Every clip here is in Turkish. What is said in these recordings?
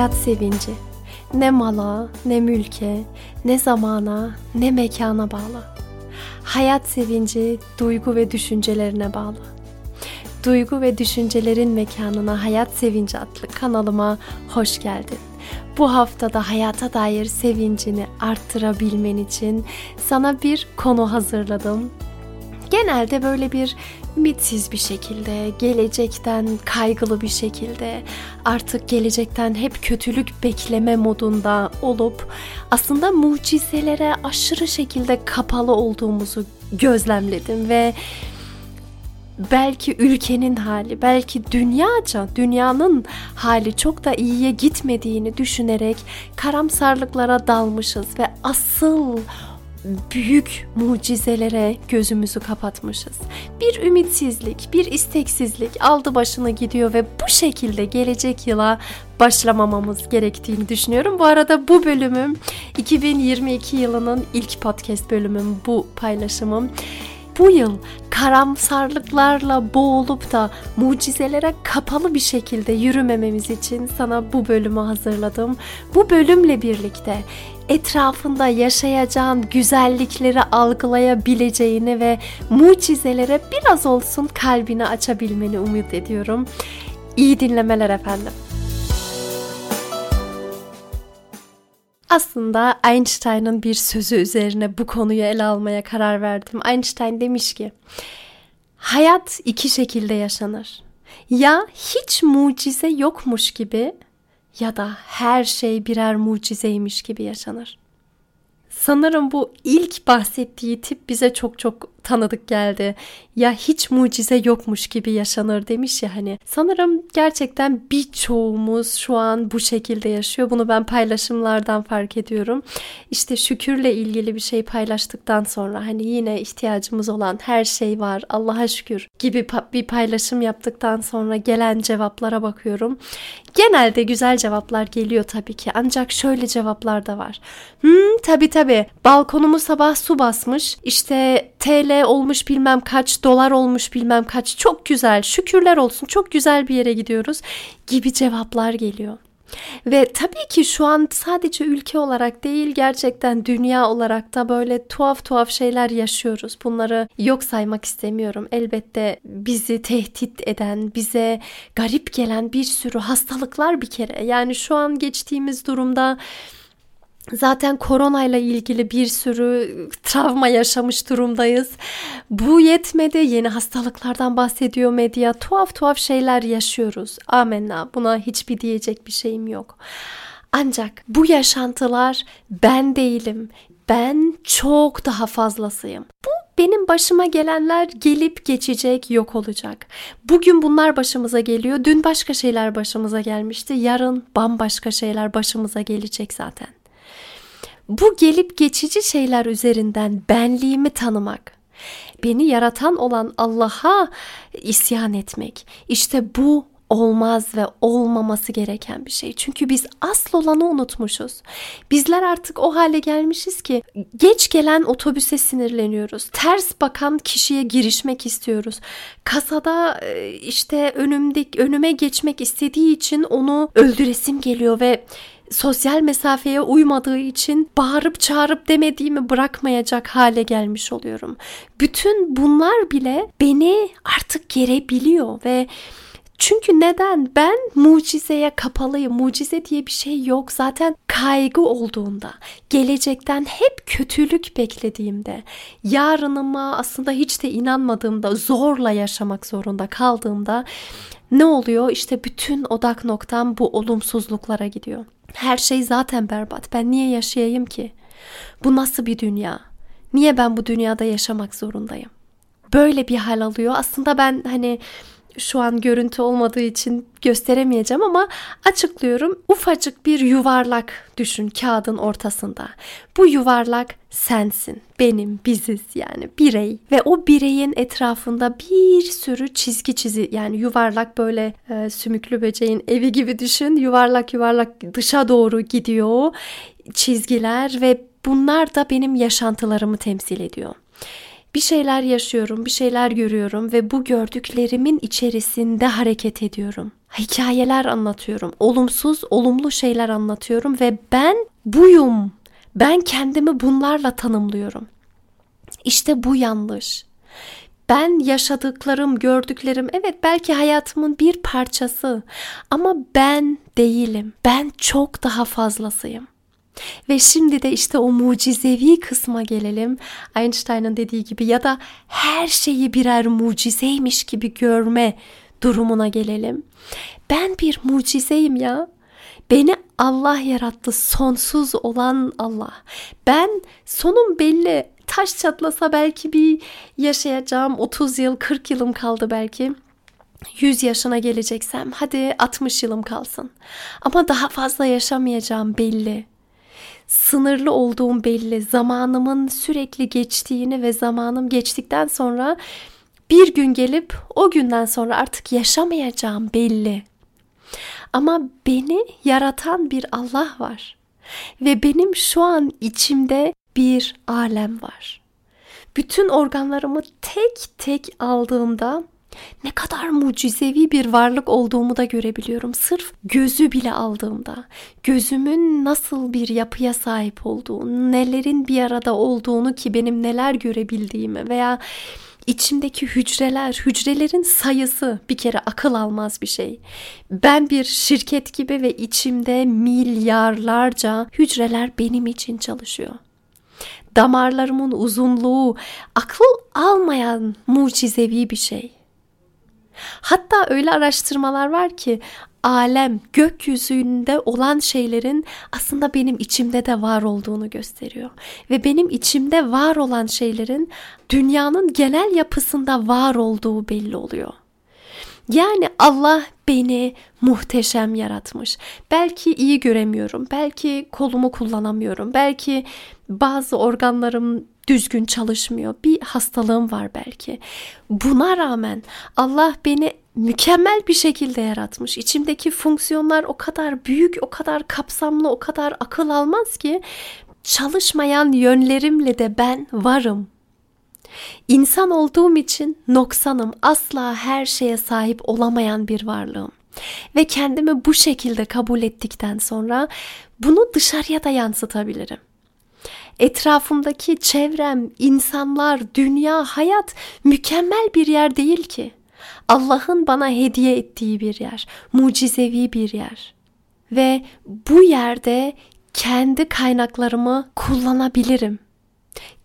Hayat sevinci ne mala, ne mülke, ne zamana, ne mekana bağlı. Hayat sevinci duygu ve düşüncelerine bağlı. Duygu ve düşüncelerin mekanına Hayat Sevinci adlı kanalıma hoş geldin. Bu haftada hayata dair sevincini arttırabilmen için sana bir konu hazırladım. Genelde böyle bir ümitsiz bir şekilde, gelecekten kaygılı bir şekilde, artık gelecekten hep kötülük bekleme modunda olup aslında mucizelere aşırı şekilde kapalı olduğumuzu gözlemledim ve belki ülkenin hali, belki dünyaca, dünyanın hali çok da iyiye gitmediğini düşünerek karamsarlıklara dalmışız ve asıl büyük mucizelere gözümüzü kapatmışız. Bir ümitsizlik, bir isteksizlik aldı başını gidiyor ve bu şekilde gelecek yıla başlamamamız gerektiğini düşünüyorum. Bu arada bu bölümüm 2022 yılının ilk podcast bölümüm bu paylaşımım bu yıl karamsarlıklarla boğulup da mucizelere kapalı bir şekilde yürümememiz için sana bu bölümü hazırladım. Bu bölümle birlikte etrafında yaşayacağın güzellikleri algılayabileceğini ve mucizelere biraz olsun kalbini açabilmeni umut ediyorum. İyi dinlemeler efendim. Aslında Einstein'ın bir sözü üzerine bu konuyu ele almaya karar verdim. Einstein demiş ki, hayat iki şekilde yaşanır. Ya hiç mucize yokmuş gibi ya da her şey birer mucizeymiş gibi yaşanır. Sanırım bu ilk bahsettiği tip bize çok çok tanıdık geldi. Ya hiç mucize yokmuş gibi yaşanır demiş ya hani. Sanırım gerçekten birçoğumuz şu an bu şekilde yaşıyor. Bunu ben paylaşımlardan fark ediyorum. İşte şükürle ilgili bir şey paylaştıktan sonra hani yine ihtiyacımız olan her şey var. Allah'a şükür gibi bir paylaşım yaptıktan sonra gelen cevaplara bakıyorum. Genelde güzel cevaplar geliyor tabii ki. Ancak şöyle cevaplar da var. Hmm tabii tabii. Balkonumu sabah su basmış. İşte TL TL olmuş bilmem kaç, dolar olmuş bilmem kaç. Çok güzel, şükürler olsun. Çok güzel bir yere gidiyoruz gibi cevaplar geliyor. Ve tabii ki şu an sadece ülke olarak değil gerçekten dünya olarak da böyle tuhaf tuhaf şeyler yaşıyoruz. Bunları yok saymak istemiyorum. Elbette bizi tehdit eden, bize garip gelen bir sürü hastalıklar bir kere. Yani şu an geçtiğimiz durumda Zaten koronayla ilgili bir sürü travma yaşamış durumdayız. Bu yetmedi. Yeni hastalıklardan bahsediyor medya. Tuhaf tuhaf şeyler yaşıyoruz. Amenna. Buna hiçbir diyecek bir şeyim yok. Ancak bu yaşantılar ben değilim. Ben çok daha fazlasıyım. Bu benim başıma gelenler gelip geçecek, yok olacak. Bugün bunlar başımıza geliyor. Dün başka şeyler başımıza gelmişti. Yarın bambaşka şeyler başımıza gelecek zaten. Bu gelip geçici şeyler üzerinden benliğimi tanımak, beni yaratan olan Allah'a isyan etmek. İşte bu olmaz ve olmaması gereken bir şey. Çünkü biz asıl olanı unutmuşuz. Bizler artık o hale gelmişiz ki geç gelen otobüse sinirleniyoruz. Ters bakan kişiye girişmek istiyoruz. Kasada e, işte önümde önüme geçmek istediği için onu öldüresim geliyor ve sosyal mesafeye uymadığı için bağırıp çağırıp demediğimi bırakmayacak hale gelmiş oluyorum. Bütün bunlar bile beni artık gerebiliyor ve çünkü neden? Ben mucizeye kapalıyım. Mucize diye bir şey yok. Zaten kaygı olduğunda, gelecekten hep kötülük beklediğimde, yarınıma aslında hiç de inanmadığımda, zorla yaşamak zorunda kaldığımda ne oluyor? İşte bütün odak noktam bu olumsuzluklara gidiyor. Her şey zaten berbat. Ben niye yaşayayım ki? Bu nasıl bir dünya? Niye ben bu dünyada yaşamak zorundayım? Böyle bir hal alıyor. Aslında ben hani şu an görüntü olmadığı için gösteremeyeceğim ama açıklıyorum. Ufacık bir yuvarlak düşün kağıdın ortasında. Bu yuvarlak sensin, benim, biziz yani birey ve o bireyin etrafında bir sürü çizgi çizi yani yuvarlak böyle e, sümüklü böceğin evi gibi düşün. Yuvarlak yuvarlak dışa doğru gidiyor çizgiler ve bunlar da benim yaşantılarımı temsil ediyor. Bir şeyler yaşıyorum, bir şeyler görüyorum ve bu gördüklerimin içerisinde hareket ediyorum. Hikayeler anlatıyorum, olumsuz, olumlu şeyler anlatıyorum ve ben buyum. Ben kendimi bunlarla tanımlıyorum. İşte bu yanlış. Ben yaşadıklarım, gördüklerim evet belki hayatımın bir parçası ama ben değilim. Ben çok daha fazlasıyım. Ve şimdi de işte o mucizevi kısma gelelim. Einstein'ın dediği gibi ya da her şeyi birer mucizeymiş gibi görme durumuna gelelim. Ben bir mucizeyim ya. Beni Allah yarattı, sonsuz olan Allah. Ben sonum belli. Taş çatlasa belki bir yaşayacağım 30 yıl, 40 yılım kaldı belki. 100 yaşına geleceksem hadi 60 yılım kalsın. Ama daha fazla yaşamayacağım belli sınırlı olduğum belli. Zamanımın sürekli geçtiğini ve zamanım geçtikten sonra bir gün gelip o günden sonra artık yaşamayacağım belli. Ama beni yaratan bir Allah var. Ve benim şu an içimde bir alem var. Bütün organlarımı tek tek aldığımda ne kadar mucizevi bir varlık olduğumu da görebiliyorum. Sırf gözü bile aldığımda, gözümün nasıl bir yapıya sahip olduğunu, nelerin bir arada olduğunu ki benim neler görebildiğimi veya içimdeki hücreler, hücrelerin sayısı bir kere akıl almaz bir şey. Ben bir şirket gibi ve içimde milyarlarca hücreler benim için çalışıyor. Damarlarımın uzunluğu akıl almayan mucizevi bir şey. Hatta öyle araştırmalar var ki alem gökyüzünde olan şeylerin aslında benim içimde de var olduğunu gösteriyor. Ve benim içimde var olan şeylerin dünyanın genel yapısında var olduğu belli oluyor. Yani Allah beni muhteşem yaratmış. Belki iyi göremiyorum, belki kolumu kullanamıyorum, belki bazı organlarım düzgün çalışmıyor. Bir hastalığım var belki. Buna rağmen Allah beni mükemmel bir şekilde yaratmış. İçimdeki fonksiyonlar o kadar büyük, o kadar kapsamlı, o kadar akıl almaz ki çalışmayan yönlerimle de ben varım. İnsan olduğum için noksanım, asla her şeye sahip olamayan bir varlığım. Ve kendimi bu şekilde kabul ettikten sonra bunu dışarıya da yansıtabilirim. Etrafımdaki çevrem, insanlar, dünya, hayat mükemmel bir yer değil ki. Allah'ın bana hediye ettiği bir yer, mucizevi bir yer. Ve bu yerde kendi kaynaklarımı kullanabilirim.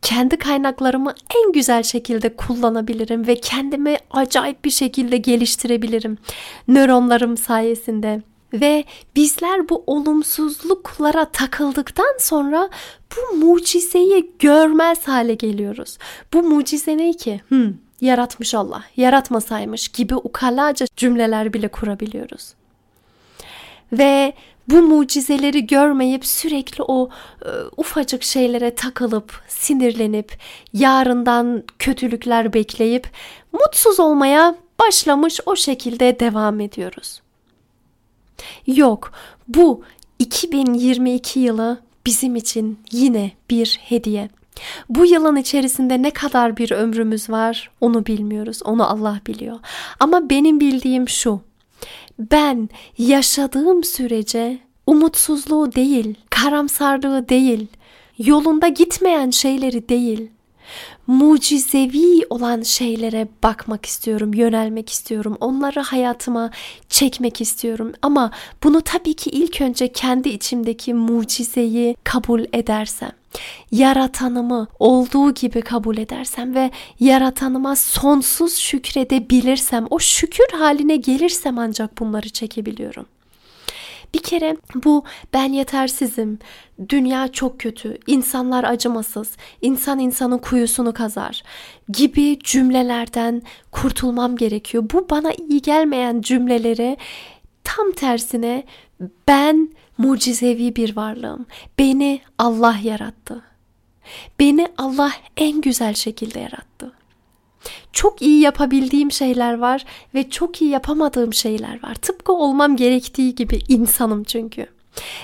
Kendi kaynaklarımı en güzel şekilde kullanabilirim ve kendimi acayip bir şekilde geliştirebilirim. Nöronlarım sayesinde. Ve bizler bu olumsuzluklara takıldıktan sonra bu mucizeyi görmez hale geliyoruz. Bu mucize ne ki? Hmm, yaratmış Allah, yaratmasaymış gibi ukalaca cümleler bile kurabiliyoruz. Ve bu mucizeleri görmeyip sürekli o e, ufacık şeylere takılıp, sinirlenip, yarından kötülükler bekleyip mutsuz olmaya başlamış o şekilde devam ediyoruz. Yok, bu 2022 yılı bizim için yine bir hediye. Bu yılın içerisinde ne kadar bir ömrümüz var onu bilmiyoruz. Onu Allah biliyor. Ama benim bildiğim şu. Ben yaşadığım sürece umutsuzluğu değil, karamsarlığı değil, yolunda gitmeyen şeyleri değil, mucizevi olan şeylere bakmak istiyorum, yönelmek istiyorum. Onları hayatıma çekmek istiyorum. Ama bunu tabii ki ilk önce kendi içimdeki mucizeyi kabul edersem yaratanımı olduğu gibi kabul edersem ve yaratanıma sonsuz şükredebilirsem, o şükür haline gelirsem ancak bunları çekebiliyorum. Bir kere bu ben yetersizim, dünya çok kötü, insanlar acımasız, insan insanın kuyusunu kazar gibi cümlelerden kurtulmam gerekiyor. Bu bana iyi gelmeyen cümleleri tam tersine ben mucizevi bir varlığım. Beni Allah yarattı. Beni Allah en güzel şekilde yarattı. Çok iyi yapabildiğim şeyler var ve çok iyi yapamadığım şeyler var. Tıpkı olmam gerektiği gibi insanım çünkü.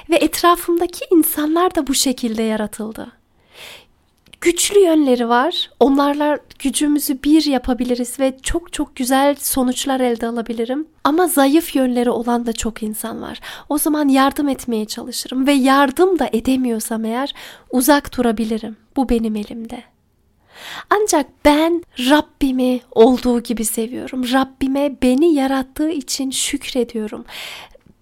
Ve etrafımdaki insanlar da bu şekilde yaratıldı. Güçlü yönleri var. Onlarla gücümüzü bir yapabiliriz ve çok çok güzel sonuçlar elde alabilirim. Ama zayıf yönleri olan da çok insan var. O zaman yardım etmeye çalışırım ve yardım da edemiyorsam eğer uzak durabilirim. Bu benim elimde. Ancak ben Rabbimi olduğu gibi seviyorum. Rabbime beni yarattığı için şükrediyorum.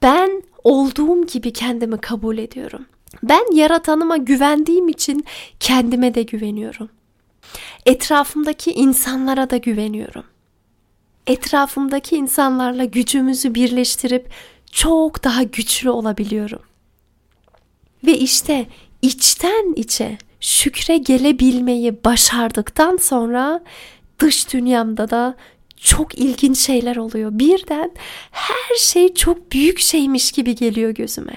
Ben olduğum gibi kendimi kabul ediyorum. Ben yaratanıma güvendiğim için kendime de güveniyorum. Etrafımdaki insanlara da güveniyorum. Etrafımdaki insanlarla gücümüzü birleştirip çok daha güçlü olabiliyorum. Ve işte içten içe şükre gelebilmeyi başardıktan sonra dış dünyamda da çok ilginç şeyler oluyor. Birden her şey çok büyük şeymiş gibi geliyor gözüme.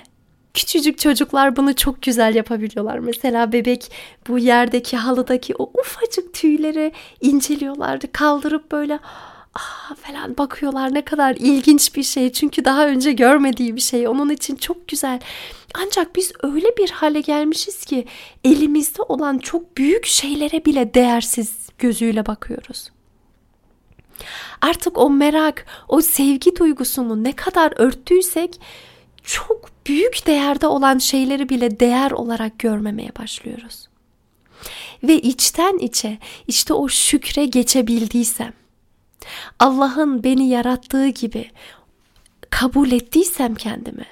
Küçücük çocuklar bunu çok güzel yapabiliyorlar. Mesela bebek bu yerdeki halıdaki o ufacık tüyleri inceliyorlardı. Kaldırıp böyle ah falan bakıyorlar ne kadar ilginç bir şey. Çünkü daha önce görmediği bir şey. Onun için çok güzel. Ancak biz öyle bir hale gelmişiz ki elimizde olan çok büyük şeylere bile değersiz gözüyle bakıyoruz. Artık o merak, o sevgi duygusunu ne kadar örttüysek çok büyük değerde olan şeyleri bile değer olarak görmemeye başlıyoruz. Ve içten içe işte o şükre geçebildiysem, Allah'ın beni yarattığı gibi kabul ettiysem kendimi,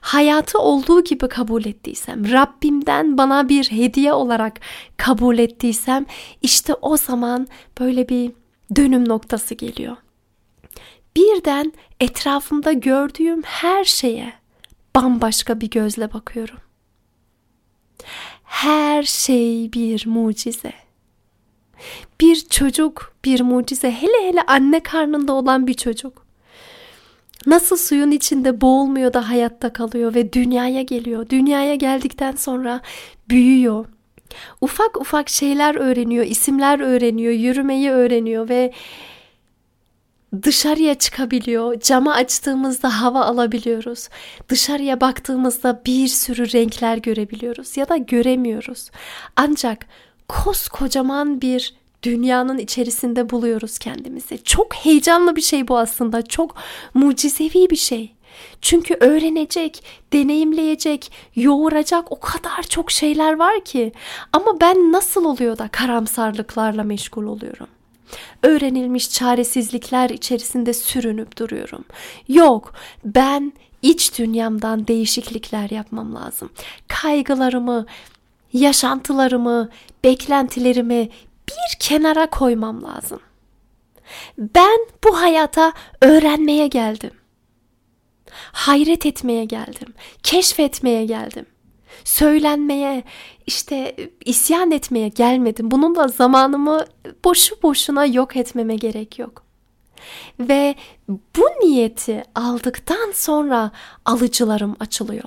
hayatı olduğu gibi kabul ettiysem, Rabbimden bana bir hediye olarak kabul ettiysem, işte o zaman böyle bir dönüm noktası geliyor. Birden etrafımda gördüğüm her şeye bambaşka bir gözle bakıyorum. Her şey bir mucize. Bir çocuk bir mucize. Hele hele anne karnında olan bir çocuk. Nasıl suyun içinde boğulmuyor da hayatta kalıyor ve dünyaya geliyor. Dünyaya geldikten sonra büyüyor. Ufak ufak şeyler öğreniyor, isimler öğreniyor, yürümeyi öğreniyor ve dışarıya çıkabiliyor. Camı açtığımızda hava alabiliyoruz. Dışarıya baktığımızda bir sürü renkler görebiliyoruz ya da göremiyoruz. Ancak koskocaman bir dünyanın içerisinde buluyoruz kendimizi. Çok heyecanlı bir şey bu aslında. Çok mucizevi bir şey. Çünkü öğrenecek, deneyimleyecek, yoğuracak o kadar çok şeyler var ki. Ama ben nasıl oluyor da karamsarlıklarla meşgul oluyorum? öğrenilmiş çaresizlikler içerisinde sürünüp duruyorum. Yok, ben iç dünyamdan değişiklikler yapmam lazım. Kaygılarımı, yaşantılarımı, beklentilerimi bir kenara koymam lazım. Ben bu hayata öğrenmeye geldim. Hayret etmeye geldim. Keşfetmeye geldim söylenmeye, işte isyan etmeye gelmedim. Bunun da zamanımı boşu boşuna yok etmeme gerek yok. Ve bu niyeti aldıktan sonra alıcılarım açılıyor.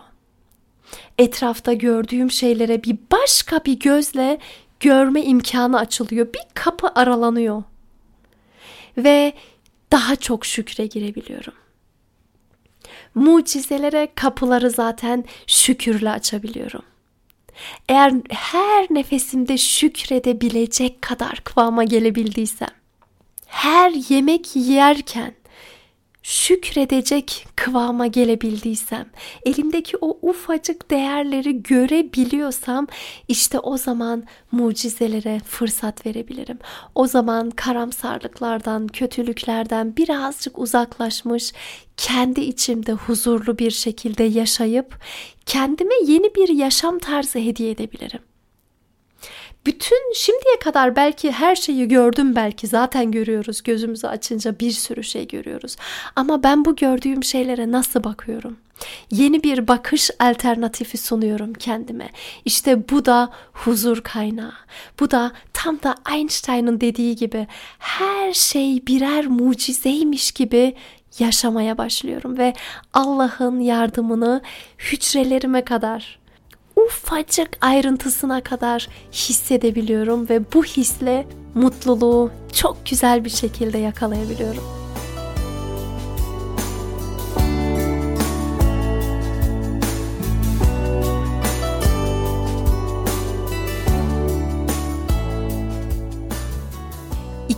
Etrafta gördüğüm şeylere bir başka bir gözle görme imkanı açılıyor. Bir kapı aralanıyor. Ve daha çok şükre girebiliyorum mucizelere kapıları zaten şükürle açabiliyorum. Eğer her nefesimde şükredebilecek kadar kıvama gelebildiysem, her yemek yerken şükredecek kıvama gelebildiysem, elimdeki o ufacık değerleri görebiliyorsam işte o zaman mucizelere fırsat verebilirim. O zaman karamsarlıklardan, kötülüklerden birazcık uzaklaşmış, kendi içimde huzurlu bir şekilde yaşayıp kendime yeni bir yaşam tarzı hediye edebilirim bütün şimdiye kadar belki her şeyi gördüm belki zaten görüyoruz gözümüzü açınca bir sürü şey görüyoruz. Ama ben bu gördüğüm şeylere nasıl bakıyorum? Yeni bir bakış alternatifi sunuyorum kendime. İşte bu da huzur kaynağı. Bu da tam da Einstein'ın dediği gibi her şey birer mucizeymiş gibi yaşamaya başlıyorum ve Allah'ın yardımını hücrelerime kadar ufacık ayrıntısına kadar hissedebiliyorum ve bu hisle mutluluğu çok güzel bir şekilde yakalayabiliyorum.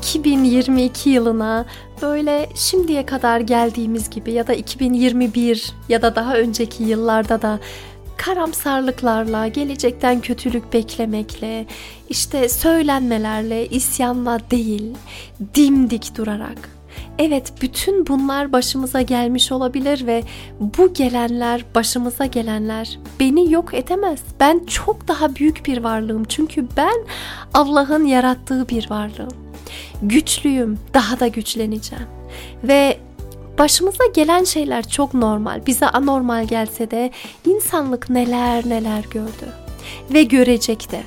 2022 yılına böyle şimdiye kadar geldiğimiz gibi ya da 2021 ya da daha önceki yıllarda da karamsarlıklarla, gelecekten kötülük beklemekle, işte söylenmelerle, isyanla değil, dimdik durarak. Evet, bütün bunlar başımıza gelmiş olabilir ve bu gelenler, başımıza gelenler beni yok edemez. Ben çok daha büyük bir varlığım çünkü ben Allah'ın yarattığı bir varlığım. Güçlüyüm, daha da güçleneceğim. Ve Başımıza gelen şeyler çok normal. Bize anormal gelse de insanlık neler neler gördü ve görecek de.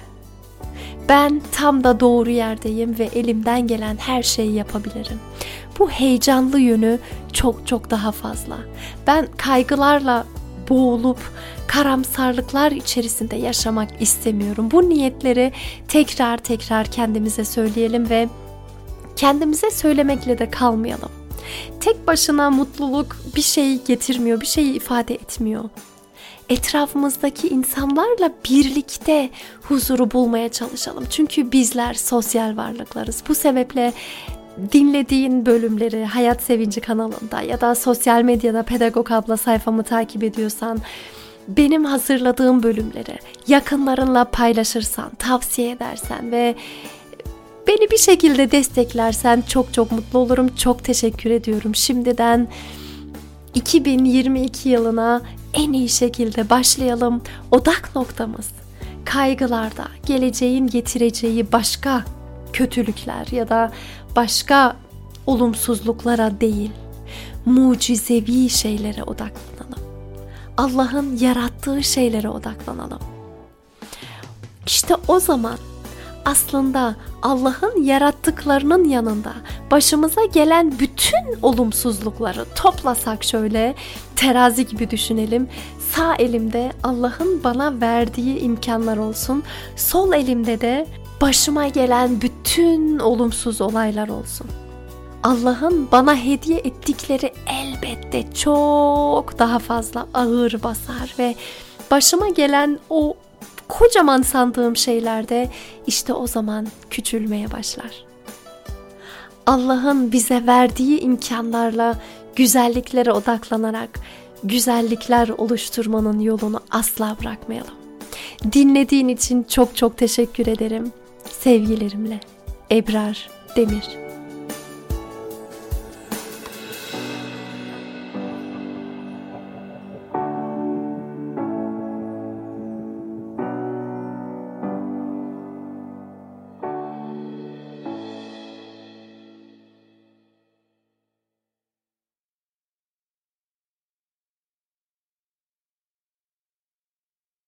Ben tam da doğru yerdeyim ve elimden gelen her şeyi yapabilirim. Bu heyecanlı yönü çok çok daha fazla. Ben kaygılarla boğulup karamsarlıklar içerisinde yaşamak istemiyorum. Bu niyetleri tekrar tekrar kendimize söyleyelim ve kendimize söylemekle de kalmayalım tek başına mutluluk bir şey getirmiyor, bir şey ifade etmiyor. Etrafımızdaki insanlarla birlikte huzuru bulmaya çalışalım. Çünkü bizler sosyal varlıklarız. Bu sebeple dinlediğin bölümleri Hayat Sevinci kanalında ya da sosyal medyada Pedagog abla sayfamı takip ediyorsan benim hazırladığım bölümleri yakınlarınla paylaşırsan, tavsiye edersen ve Beni bir şekilde desteklersen çok çok mutlu olurum. Çok teşekkür ediyorum. Şimdiden 2022 yılına en iyi şekilde başlayalım. Odak noktamız kaygılarda, geleceğin getireceği başka kötülükler ya da başka olumsuzluklara değil, mucizevi şeylere odaklanalım. Allah'ın yarattığı şeylere odaklanalım. İşte o zaman aslında Allah'ın yarattıklarının yanında başımıza gelen bütün olumsuzlukları toplasak şöyle terazi gibi düşünelim. Sağ elimde Allah'ın bana verdiği imkanlar olsun. Sol elimde de başıma gelen bütün olumsuz olaylar olsun. Allah'ın bana hediye ettikleri elbette çok daha fazla ağır basar ve başıma gelen o kocaman sandığım şeylerde işte o zaman küçülmeye başlar. Allah'ın bize verdiği imkanlarla güzelliklere odaklanarak güzellikler oluşturmanın yolunu asla bırakmayalım. Dinlediğin için çok çok teşekkür ederim. Sevgilerimle Ebrar Demir